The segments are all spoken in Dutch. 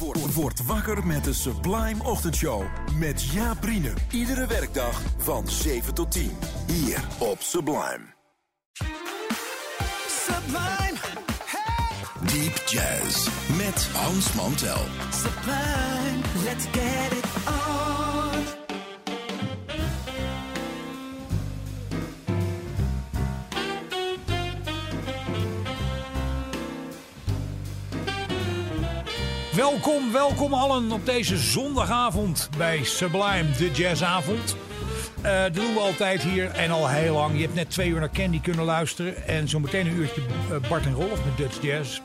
Word, word wakker met de Sublime Ochtendshow. Met Jaap. Iedere werkdag van 7 tot 10. Hier op Sublime. Sublime, Deep Jazz. Met Hans Mantel. sublime, let's get it on. Welkom, welkom allen op deze zondagavond bij Sublime, de jazzavond. Eh, dat doen we altijd hier en al heel lang. Je hebt net twee uur naar Candy kunnen luisteren. En zo meteen een uurtje eh, Bart en Rolf met Dutch Jazz.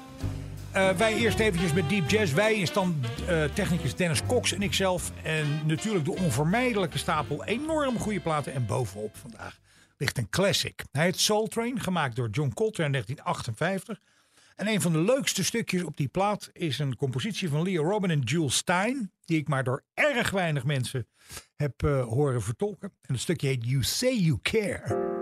Eh, wij eerst eventjes met Deep Jazz. Wij is dan technicus Dennis Cox en ikzelf. En natuurlijk de onvermijdelijke stapel enorm goede platen. En bovenop vandaag ligt een classic. Hij heet Soul Train, gemaakt door John Coltrane in 1958. En een van de leukste stukjes op die plaat is een compositie van Leo Robin en Jules Stein. Die ik maar door erg weinig mensen heb eh, horen vertolken. En het stukje heet You Say You Care.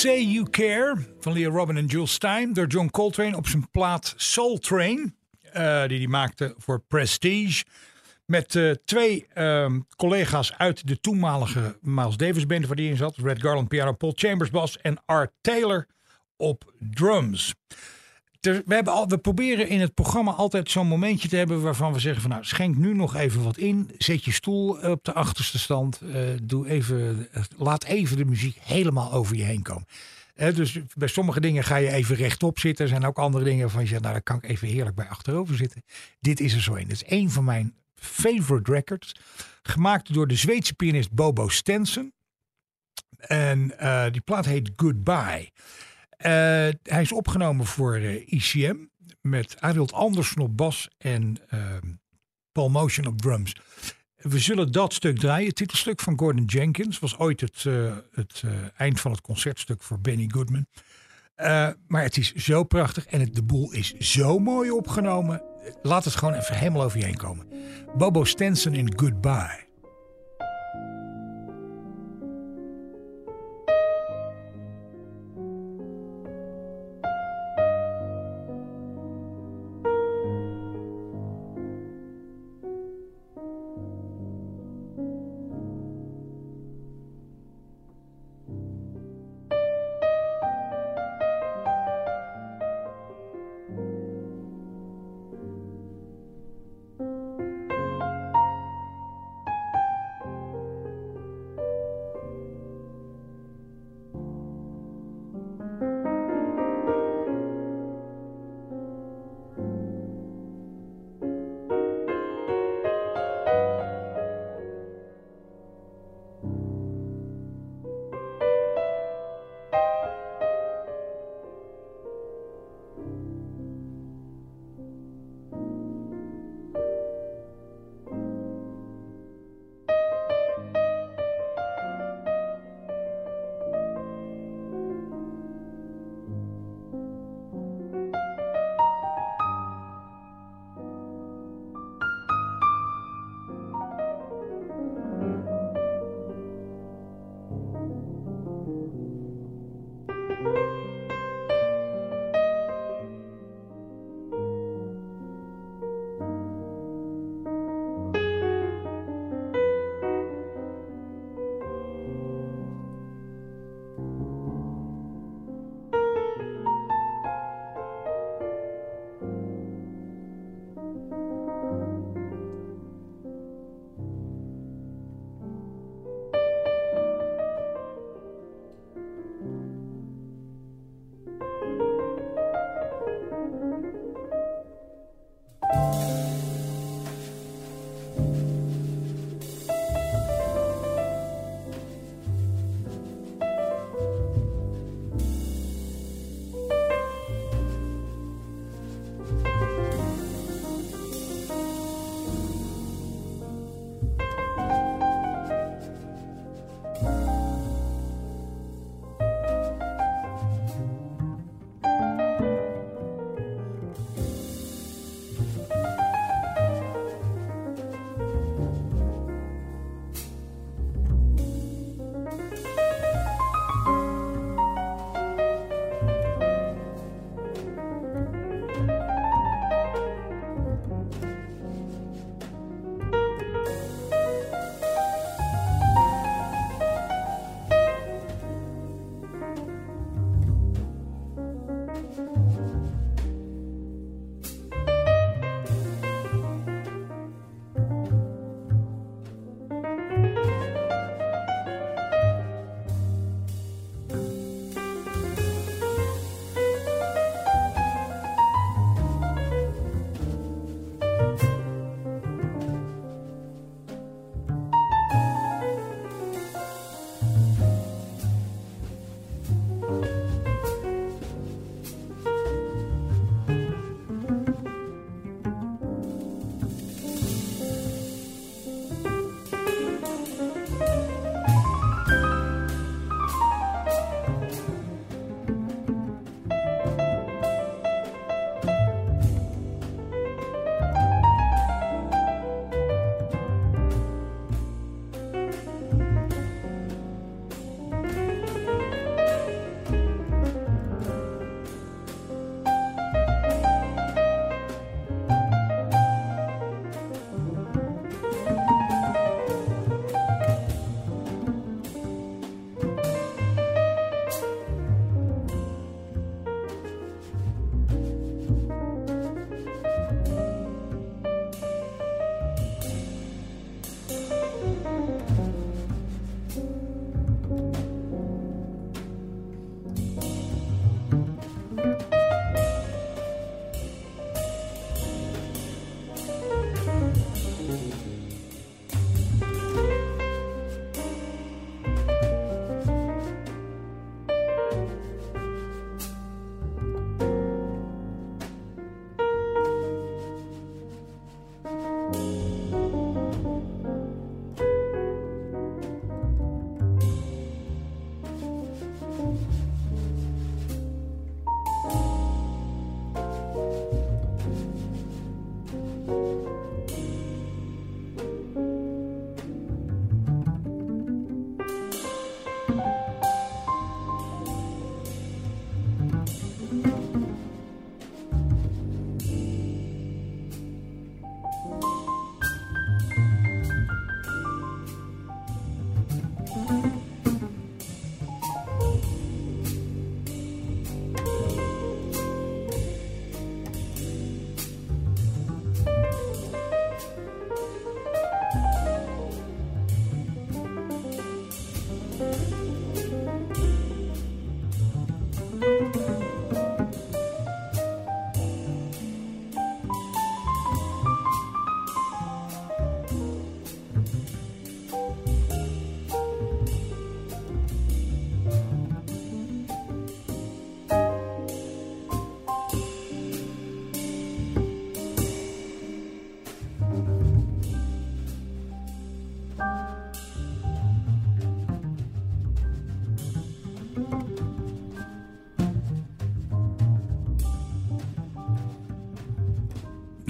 Say You Care van Leah Robin en Jules Stein door John Coltrane op zijn plaat Soul Train, uh, die hij maakte voor Prestige. Met uh, twee um, collega's uit de toenmalige Miles Davis band waar die in zat. Red Garland piano, Paul Chambers bas en Art Taylor op drums. Al, we proberen in het programma altijd zo'n momentje te hebben waarvan we zeggen van nou schenk nu nog even wat in. Zet je stoel op de achterste stand. Uh, doe even, laat even de muziek helemaal over je heen komen. Dus bij sommige dingen ga je even rechtop zitten. Er zijn ook andere dingen waarvan je zegt, nou daar kan ik even heerlijk bij achterover zitten. Dit is er zo een. Dat is een van mijn favorite records. Gemaakt door de Zweedse pianist Bobo Stenson. En die plaat heet Goodbye. Uh, hij is opgenomen voor ICM met Arild Andersen op bas en Paul Motion op drums. We zullen dat stuk draaien. Het titelstuk van Gordon Jenkins was ooit het, het eind van het concertstuk voor Benny Goodman. maar het is zo prachtig en het, de boel is zo mooi opgenomen. Laat het gewoon even helemaal over je heen komen. Bobo Stenson in Goodbye.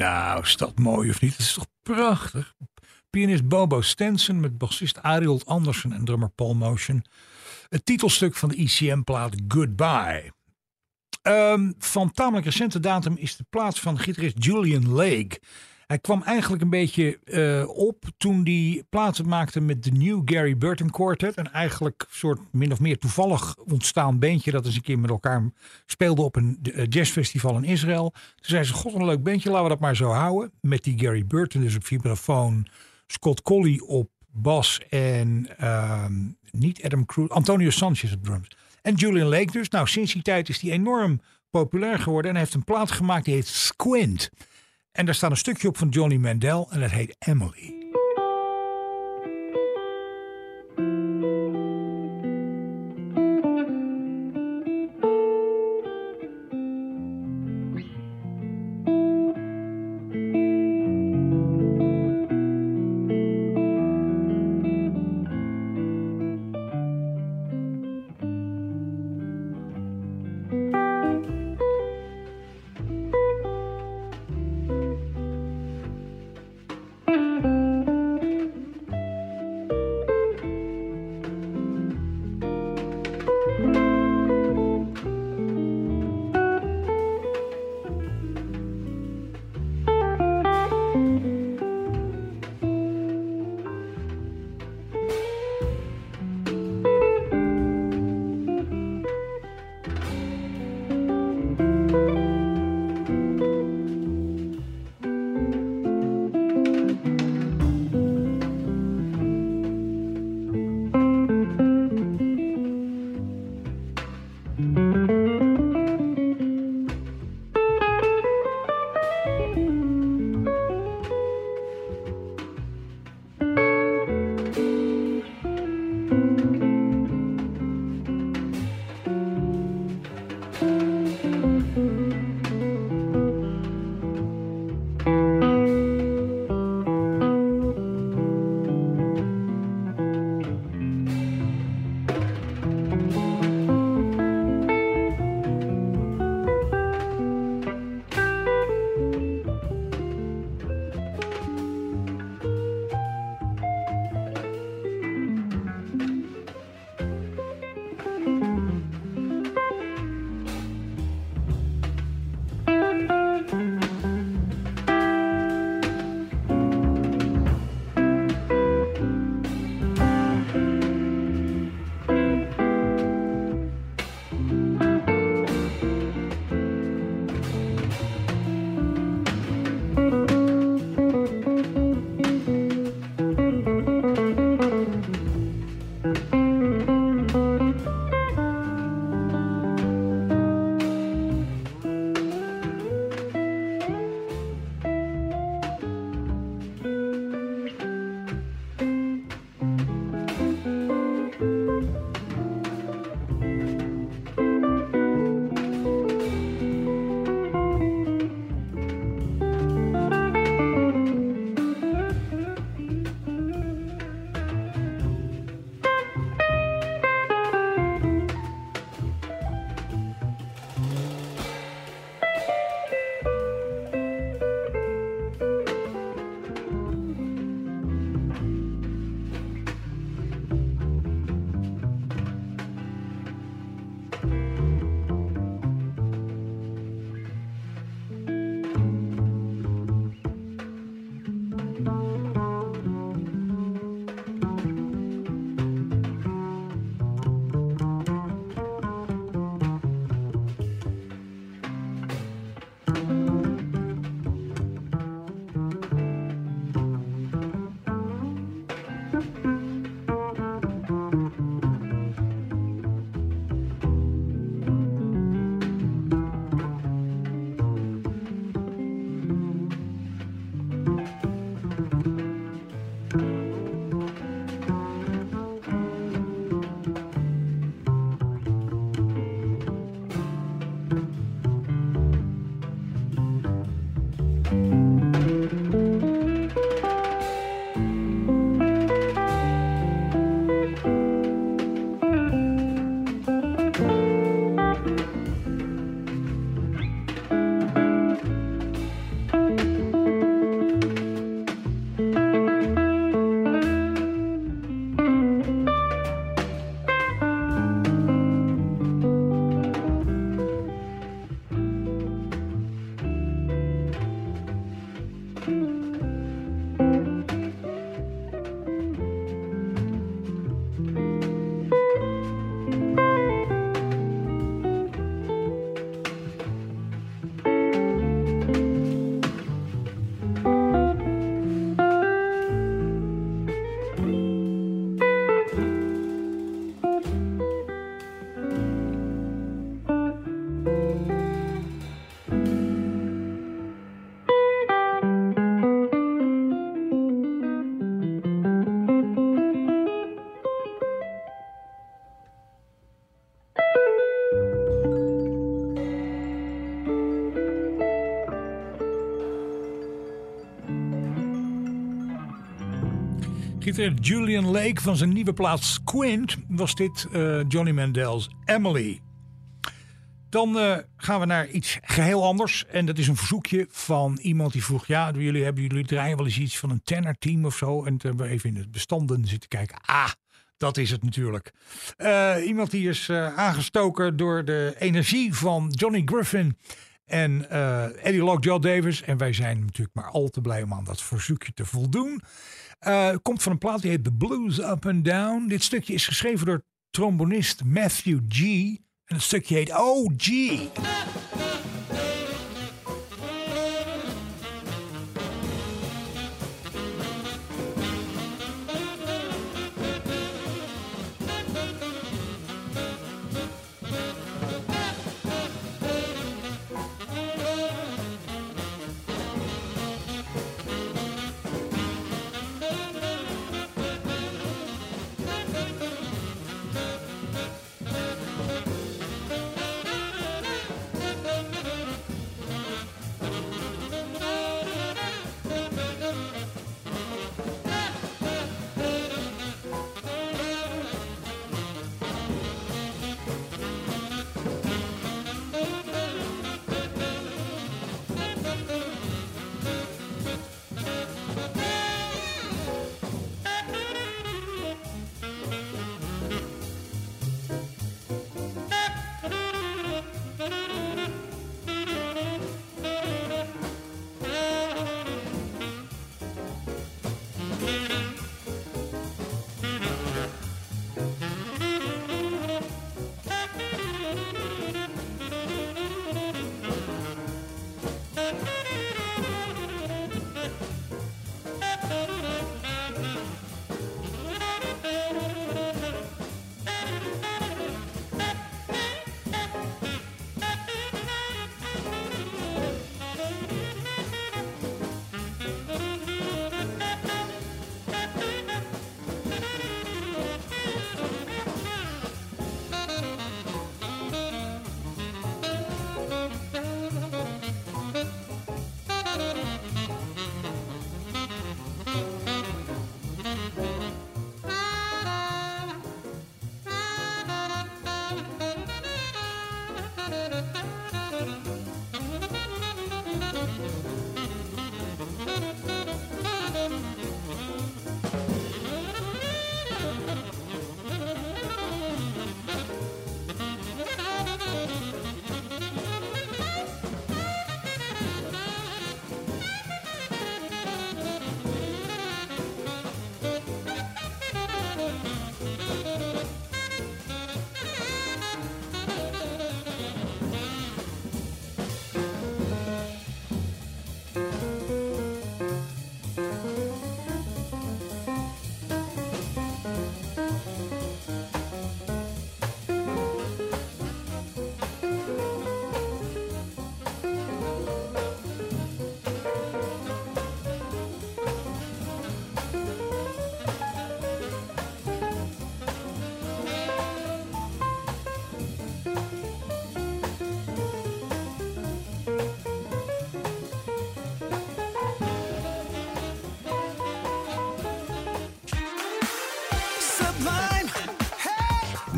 Nou, is dat mooi of niet? Het is toch prachtig? Pianist Bobo Stenson met bassist Ariel Andersen en drummer Paul Motion. Het titelstuk van de ECM-plaat Goodbye. Ehm, van tamelijk recente datum is de plaats van gitarist Julian Lake. Hij kwam eigenlijk een beetje eh, op toen hij platen maakte met de New Gary Burton Quartet. Een eigenlijk soort min of meer toevallig ontstaan bandje dat eens een keer met elkaar speelde op een eh, jazzfestival in Israël. Toen zei ze, god een leuk bandje, laten we dat maar zo houden. Met die Gary Burton dus op vibrafoon, Scott Colley op bas en ehm, niet Adam Cruz, Antonio Sanchez op drums. En Julian Lake dus. Nou, sinds die tijd is hij enorm populair geworden en heeft een plaat gemaakt die heet Squint. En daar staat een stukje op van Johnny Mandel en dat heet Emily. Julian Lake van zijn nieuwe plaats Squint was dit eh, Johnny Mandel's Emily. Dan eh, gaan we naar iets geheel anders. En dat is een verzoekje van iemand die vroeg... ja, jullie hebben jullie draaien wel eens iets van een tenor-team of zo? En toen hebben we even in het bestanden zitten kijken. Ah, dat is het natuurlijk. Eh, iemand die is aangestoken door de energie van Johnny Griffin en eh, Eddie Lockjaw Davis. En wij zijn natuurlijk maar al te blij om aan dat verzoekje te voldoen. Eh, komt van een plaat die heet The Blues Up and Down. Dit stukje is geschreven door trombonist Matthew G. En het stukje heet OG. Sublime,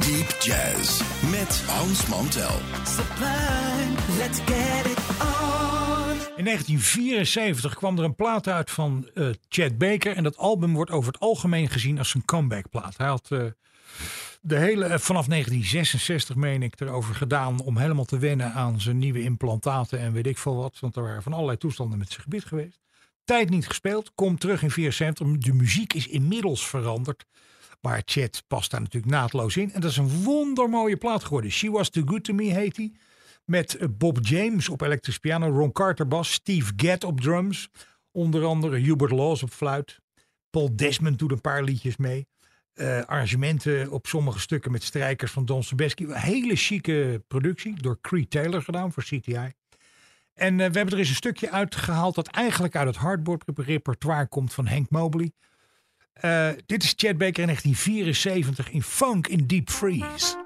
Deep Jazz met Hans Mantel. let's get it on. In 1974 kwam er een plaat uit van eh, Chad Baker. En dat album wordt over het algemeen gezien als een comebackplaat. Hij had eh, de hele, eh, vanaf 1966 meen ik erover gedaan om helemaal te wennen aan zijn nieuwe implantaten en weet ik veel wat. Want er waren van allerlei toestanden met zijn gebied geweest. Tijd niet gespeeld, komt terug in 74. De muziek is inmiddels veranderd. Maar Chet past daar natuurlijk naadloos in. En dat is een wondermooie plaat geworden. She Was Too Good To Me heet die. Met eh, Bob James op elektrische piano, Ron Carter bas, Steve Gadd op drums. Onder andere Hubert Laws op fluit. Paul Desmond doet een paar liedjes mee. Eh, arrangementen op sommige stukken met strijkers van Don Sebesky. Een hele chique productie door Creed Taylor gedaan voor CTI. En eh, we hebben er eens een stukje uitgehaald dat eigenlijk uit het hardboard repertoire komt van Hank Mobley. Eh, dit is Chad Baker in 1974 in Funk in Deep Freeze.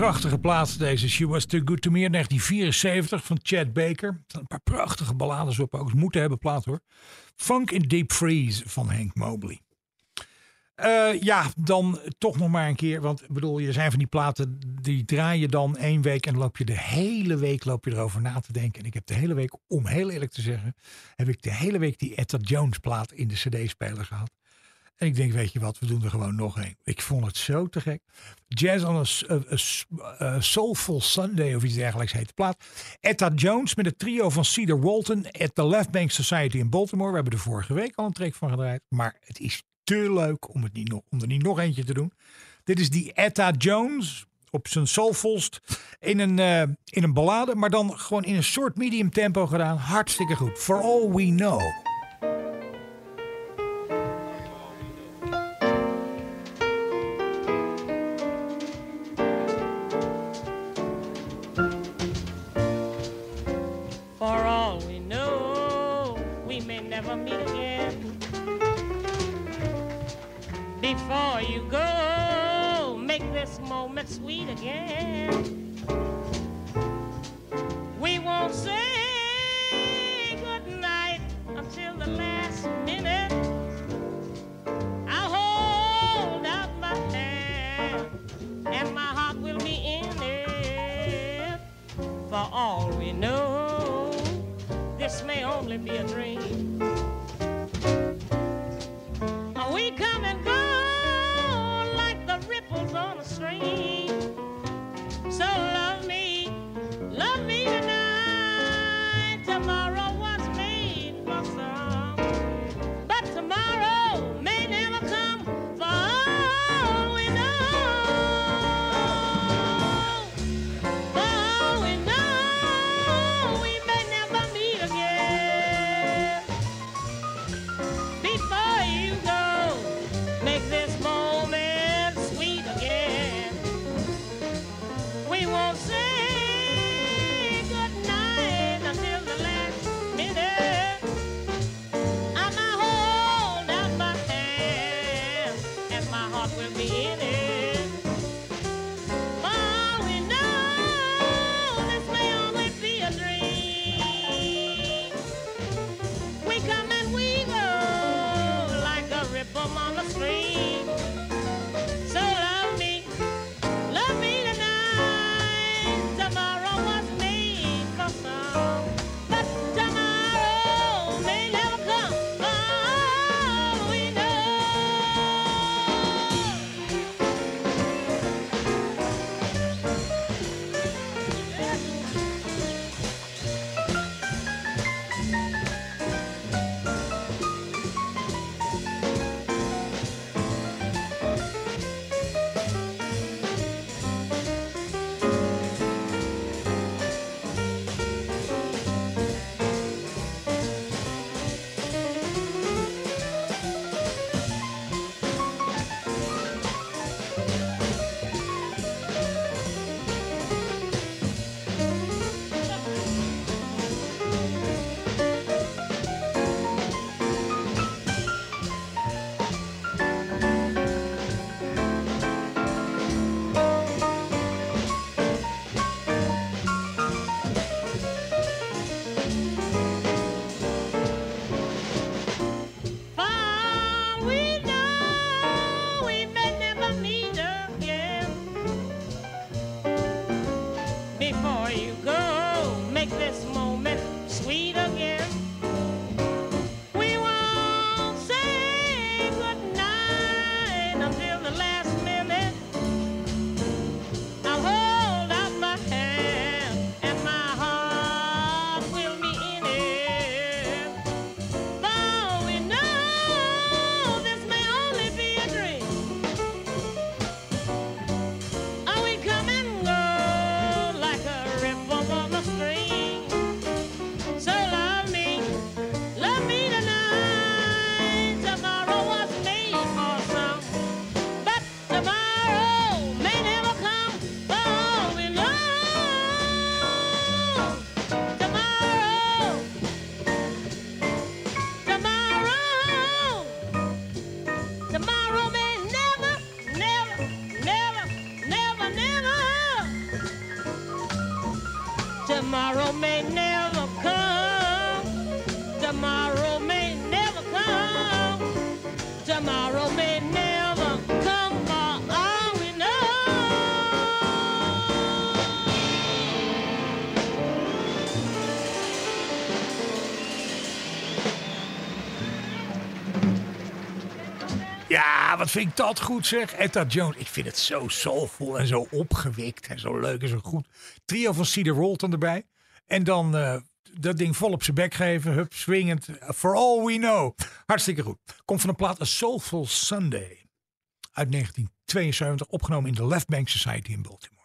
Prachtige plaats deze. She Was Too Good To Me 1974 van Chad Baker. Er een paar prachtige ballades op. Ook moeten hebben plaat hoor. Funk in Deep Freeze van Hank Mobley. Uh, ja, dan toch nog maar een keer. Want bedoel, je zijn van die platen, die draai je dan één week en loop je de hele week loop je erover na te denken. En ik heb de hele week, om heel eerlijk te zeggen, heb ik de hele week die Etta Jones plaat in de cd-speler gehad. En ik denk, weet je wat, we doen er gewoon nog een. Ik vond het zo te gek. Jazz on a, Soulful Sunday of iets dergelijks heet de plaat. Etta Jones met het trio van Cedar Walton at the Left Bank Society in Baltimore. We hebben er vorige week al een track van gedraaid. Maar het is te leuk om, het niet nog, om er niet nog eentje te doen. Dit is die Etta Jones op zijn soulfulst in een, uh, in een ballade. Maar dan gewoon in een soort medium tempo gedaan. Hartstikke goed. For all we know. Before you go. Make this moment sweet again. Vind ik dat goed zeg. Etta Jones, ik vind het zo soulful en zo opgewikt en zo leuk en zo goed. Trio van Cedar Walton erbij. En dan eh, dat ding vol op zijn bek geven, hup, swingend. For all we know. Hartstikke goed. Komt van een plaat A Soulful Sunday. Uit 1972, opgenomen in de Left Bank Society in Baltimore.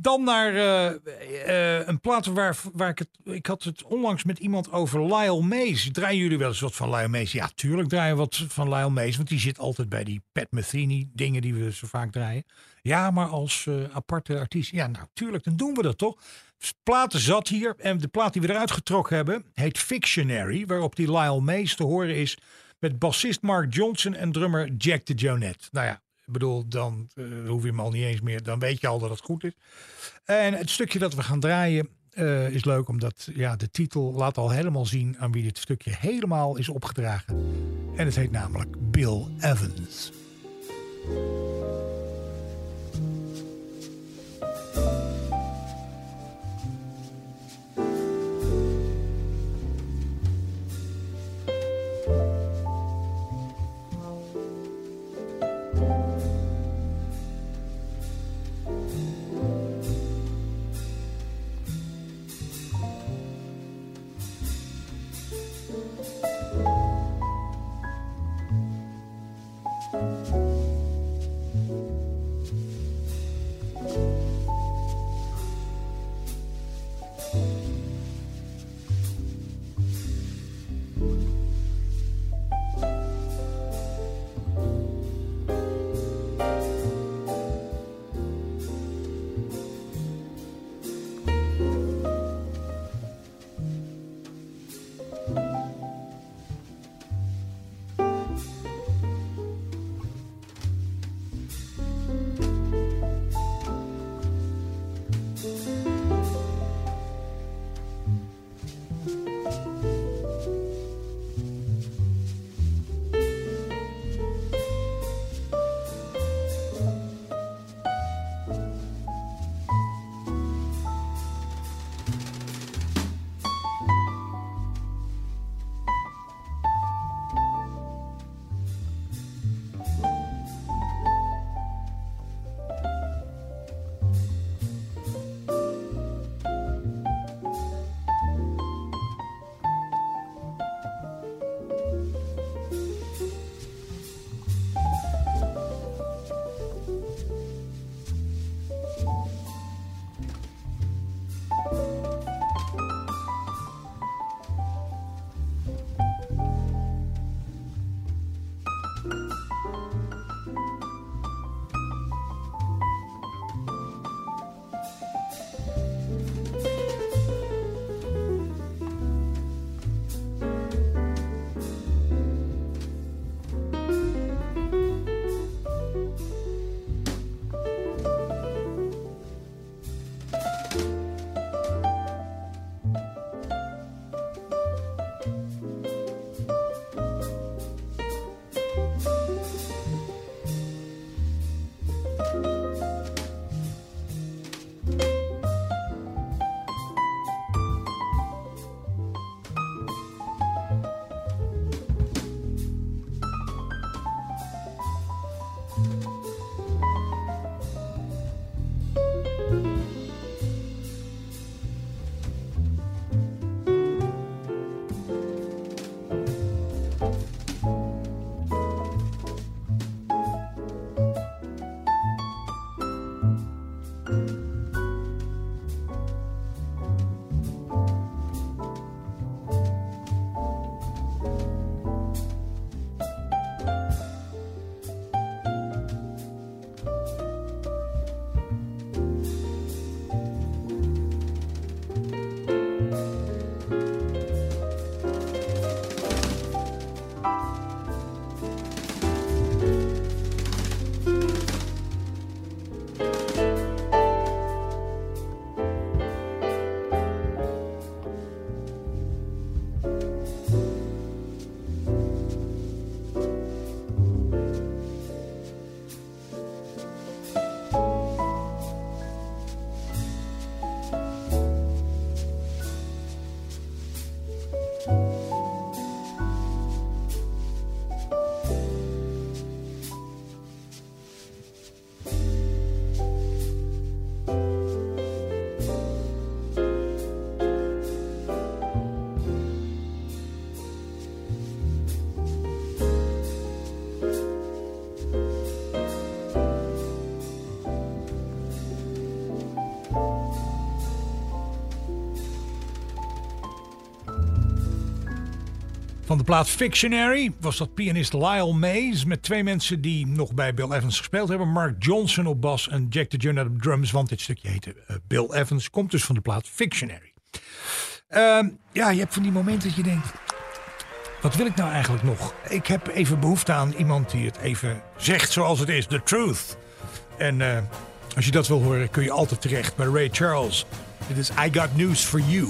Dan naar eh, eh, een plaat waar, waar ik het. Ik had het onlangs met iemand over Lyle Mays. Draaien jullie wel eens wat van Lyle Mays? Ja, tuurlijk draaien we wat van Lyle Mays. Want die zit altijd bij die Pat Metheny dingen die we zo vaak draaien. Ja, maar als eh, aparte artiest. Ja, nou, tuurlijk, dan doen we dat toch. Platen zat hier. En de plaat die we eruit getrokken hebben heet Fictionary. Waarop die Lyle Mays te horen is met bassist Mark Johnson en drummer Jack de Jonette. Nou ja, ik bedoel, dan eh, hoef je hem al niet eens meer. Dan weet je al dat het goed is. En het stukje dat we gaan draaien eh, is leuk, omdat ja, de titel laat al helemaal zien aan wie dit stukje helemaal is opgedragen. En het heet namelijk Bill Evans. Plaat Fictionary was dat pianist Lyle Mays met twee mensen die nog bij Bill Evans gespeeld hebben. Mark Johnson op bas en Jack de Jonah op drums, want dit stukje heette eh, Bill Evans. Komt dus van de plaat Fictionary. Ehm, ja, je hebt van die momenten dat je denkt, wat wil ik nou eigenlijk nog? Ik heb even behoefte aan iemand die het even zegt zoals het is, the truth. En eh, als je dat wil horen, kun je altijd terecht bij Ray Charles. Dit is I Got News for You.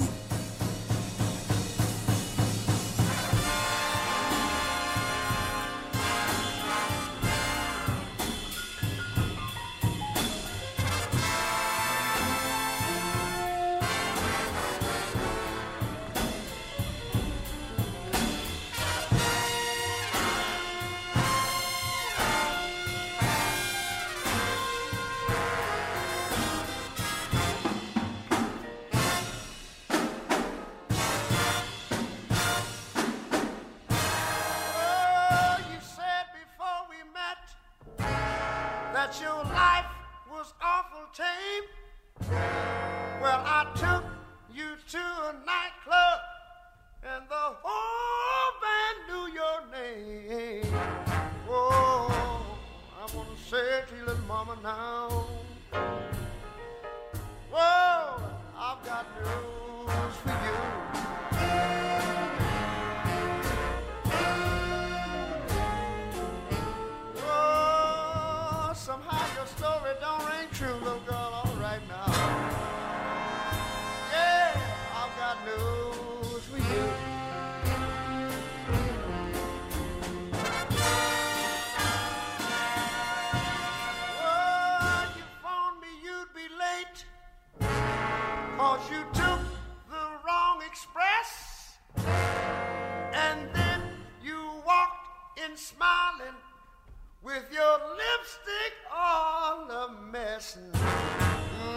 A mess.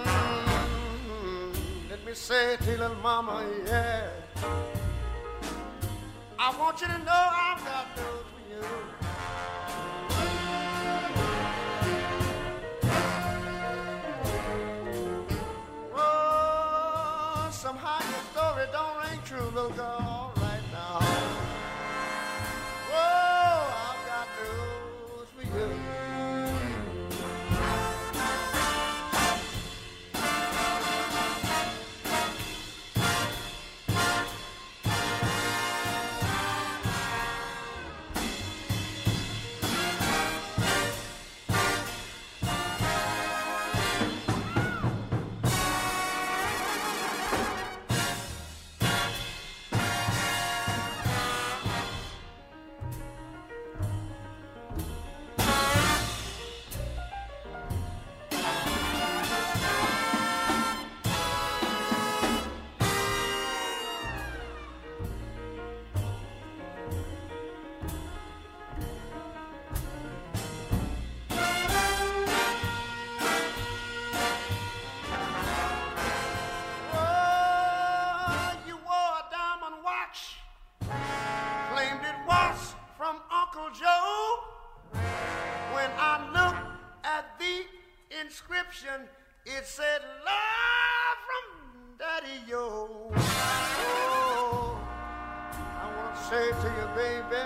Mm, Let me say to little mama, yeah. I want you to know I've got news for you. Baby,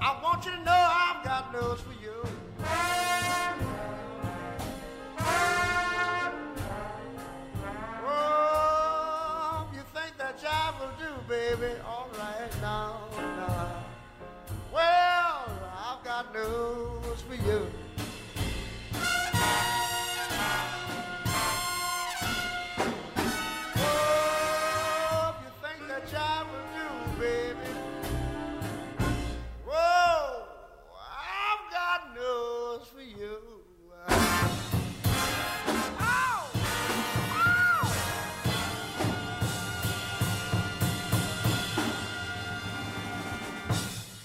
I want you to know I've got news for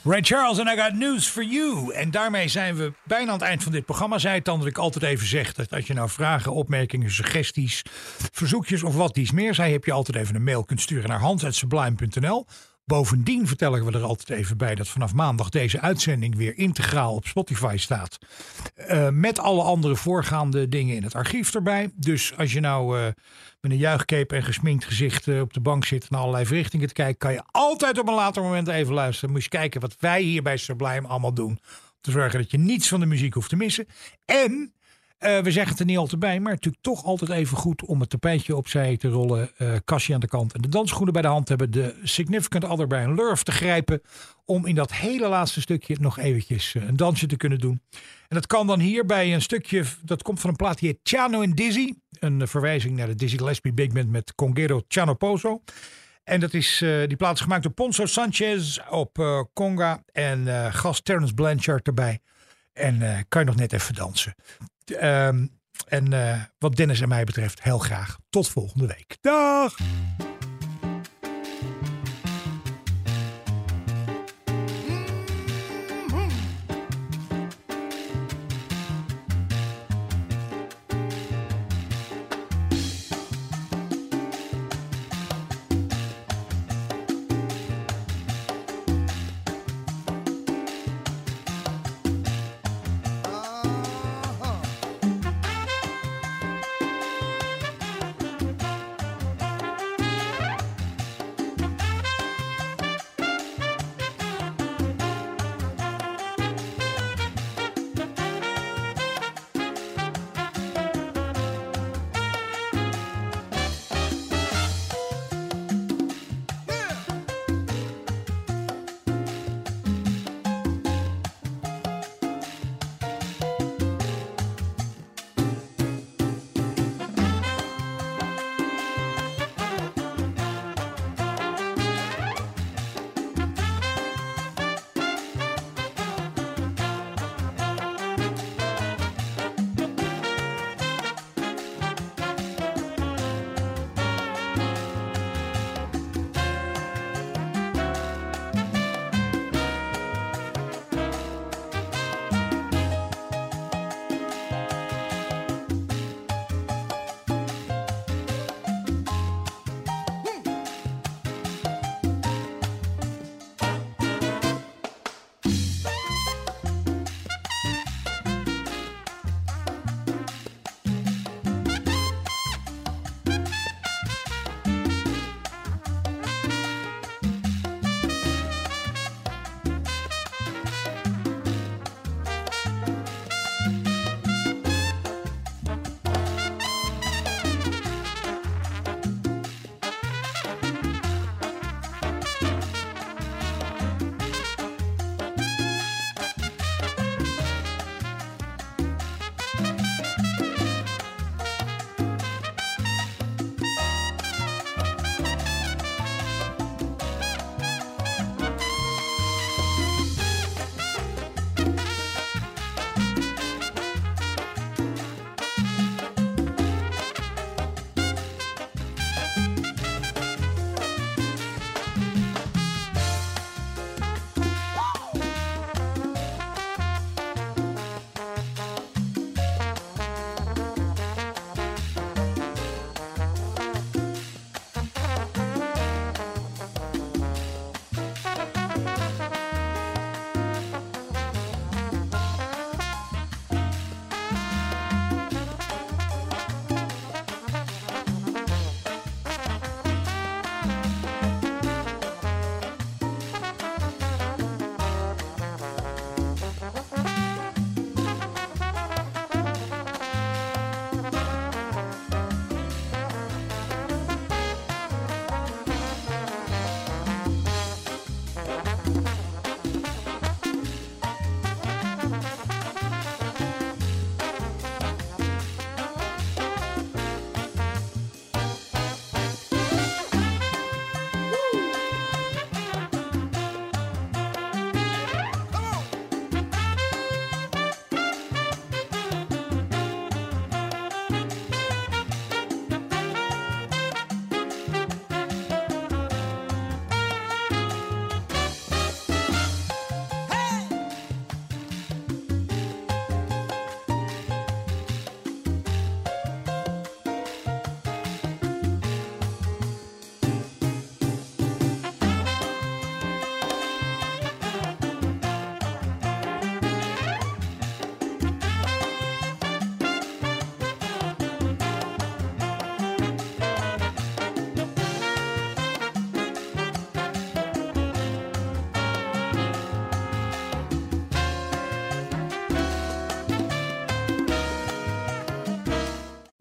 Ray Charles en I Got News for You. En daarmee zijn we bijna aan het eind van dit programma. Zei het dan dat ik altijd even zeg dat als je nou vragen, opmerkingen, suggesties, verzoekjes of wat dies meer zei, heb je altijd even een mail kunt sturen naar hans.sublime.nl. Bovendien vertellen we er altijd even bij dat vanaf maandag deze uitzending weer integraal op Spotify staat. Eh, met alle andere voorgaande dingen in het archief erbij. Dus als je nou eh, met een juichcape en gesminkt gezicht eh, op de bank zit naar allerlei verrichtingen te kijken, kan je altijd op een later moment even luisteren. Moet je kijken wat wij hier bij Sublime allemaal doen. Om te zorgen dat je niets van de muziek hoeft te missen. En eh, we zeggen het er niet altijd bij, maar natuurlijk toch altijd even goed om het tapijtje opzij te rollen. eh kastje aan de kant en de dansschoenen bij de hand hebben. De significant other bij een lurf te grijpen. Om in dat hele laatste stukje nog eventjes eh, een dansje te kunnen doen. En dat kan dan hier bij een stukje, dat komt van een plaat die heet Ciano en Dizzy. Een verwijzing naar de Dizzy Gillespie Big Band met Congero Ciano Pozo. En dat is, die plaat is gemaakt door Ponzo Sanchez op conga en eh gast Terence Blanchard erbij. En kan je nog net even dansen. Ehm, en eh, wat Dennis en mij betreft, heel graag. Tot volgende week. Dag!